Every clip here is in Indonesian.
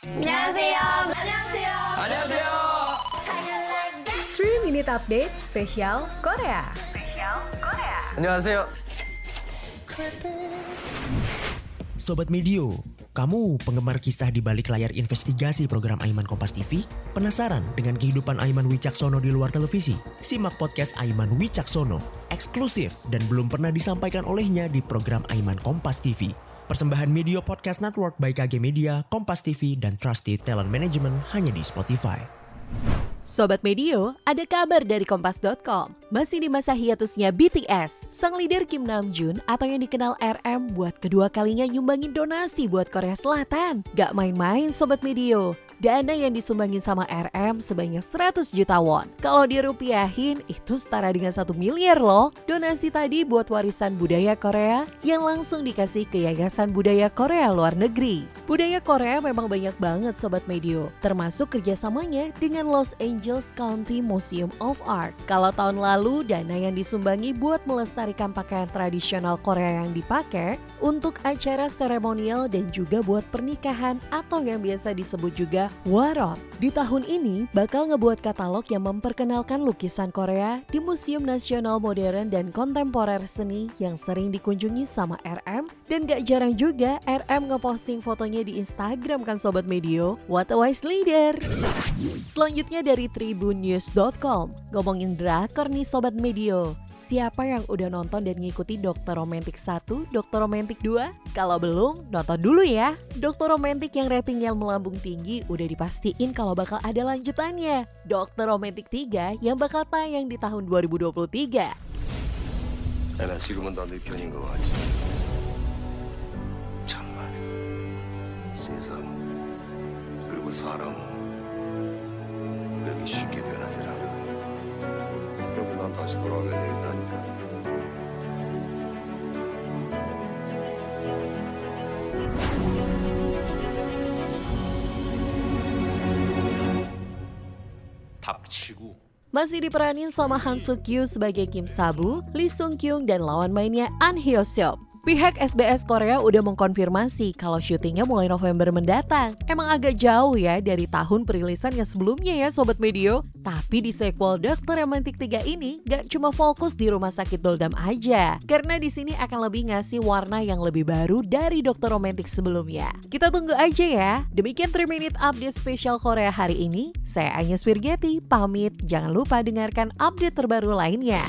안녕하세요. 안녕하세요. 안녕하세요. 3 Minute Update spesial Korea. 안녕하세요. Sobat Medio, kamu penggemar kisah di balik layar investigasi program Aiman Kompas TV? Penasaran dengan kehidupan Aiman Wicaksono di luar televisi? Simak podcast Aiman Wicaksono, eksklusif dan belum pernah disampaikan olehnya di program Aiman Kompas TV. Persembahan Media Podcast Network by KG Media, Kompas TV, dan Trusted Talent Management hanya di Spotify. Sobat Medio, ada kabar dari Kompas.com. Masih di masa hiatusnya BTS, sang leader Kim Namjoon atau yang dikenal RM buat kedua kalinya nyumbangin donasi buat Korea Selatan. Gak main-main Sobat Medio. Dana yang disumbangin sama RM sebanyak 100 juta won. Kalau dirupiahin, itu setara dengan 1 miliar loh. Donasi tadi buat warisan budaya Korea yang langsung dikasih ke Yayasan Budaya Korea Luar Negeri. Budaya Korea memang banyak banget Sobat Medio, termasuk kerjasamanya dengan Los Angeles County Museum of Art. Kalau tahun lalu, dana yang disumbangi buat melestarikan pakaian tradisional Korea yang dipakai untuk acara seremonial dan juga buat pernikahan atau yang biasa disebut juga warot. Di tahun ini, bakal ngebuat katalog yang memperkenalkan lukisan Korea di Museum Nasional Modern dan Kontemporer Seni yang sering dikunjungi sama RM dan gak jarang juga RM ngeposting fotonya di Instagram kan Sobat Medio. What a wise leader! Selanjutnya dari tribunnews.com, ngomongin drakor nih Sobat Medio. Siapa yang udah nonton dan ngikuti Dokter Romantik 1, Dokter Romantik 2? Kalau belum, nonton dulu ya. Dokter Romantik yang ratingnya melambung tinggi udah dipastiin kalau bakal ada lanjutannya. Dokter Romantik 3 yang bakal tayang di tahun 2023. 나 지금은 너 내 편인 거 같지? 참말 세상 그리고 사람은 능력이 쉽게 Masih diperanin sama Han Suk Yu sebagai Kim Sabu, Lee Sung Kyung dan lawan mainnya An Hyo Seop. Pihak SBS Korea udah mengkonfirmasi kalau syutingnya mulai November mendatang. Emang agak jauh ya dari tahun perilisan yang sebelumnya ya Sobat Medio. Tapi di sequel Dokter Romantik 3 ini gak cuma fokus di rumah sakit Doldam aja. Karena di sini akan lebih ngasih warna yang lebih baru dari Dokter Romantik sebelumnya. Kita tunggu aja ya. Demikian 3 Minute Update spesial Korea hari ini. Saya Agnes Virgeti, pamit. Jangan lupa dengarkan update terbaru lainnya.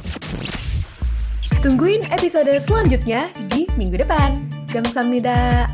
Tungguin episode selanjutnya di minggu depan. Gamsamnida.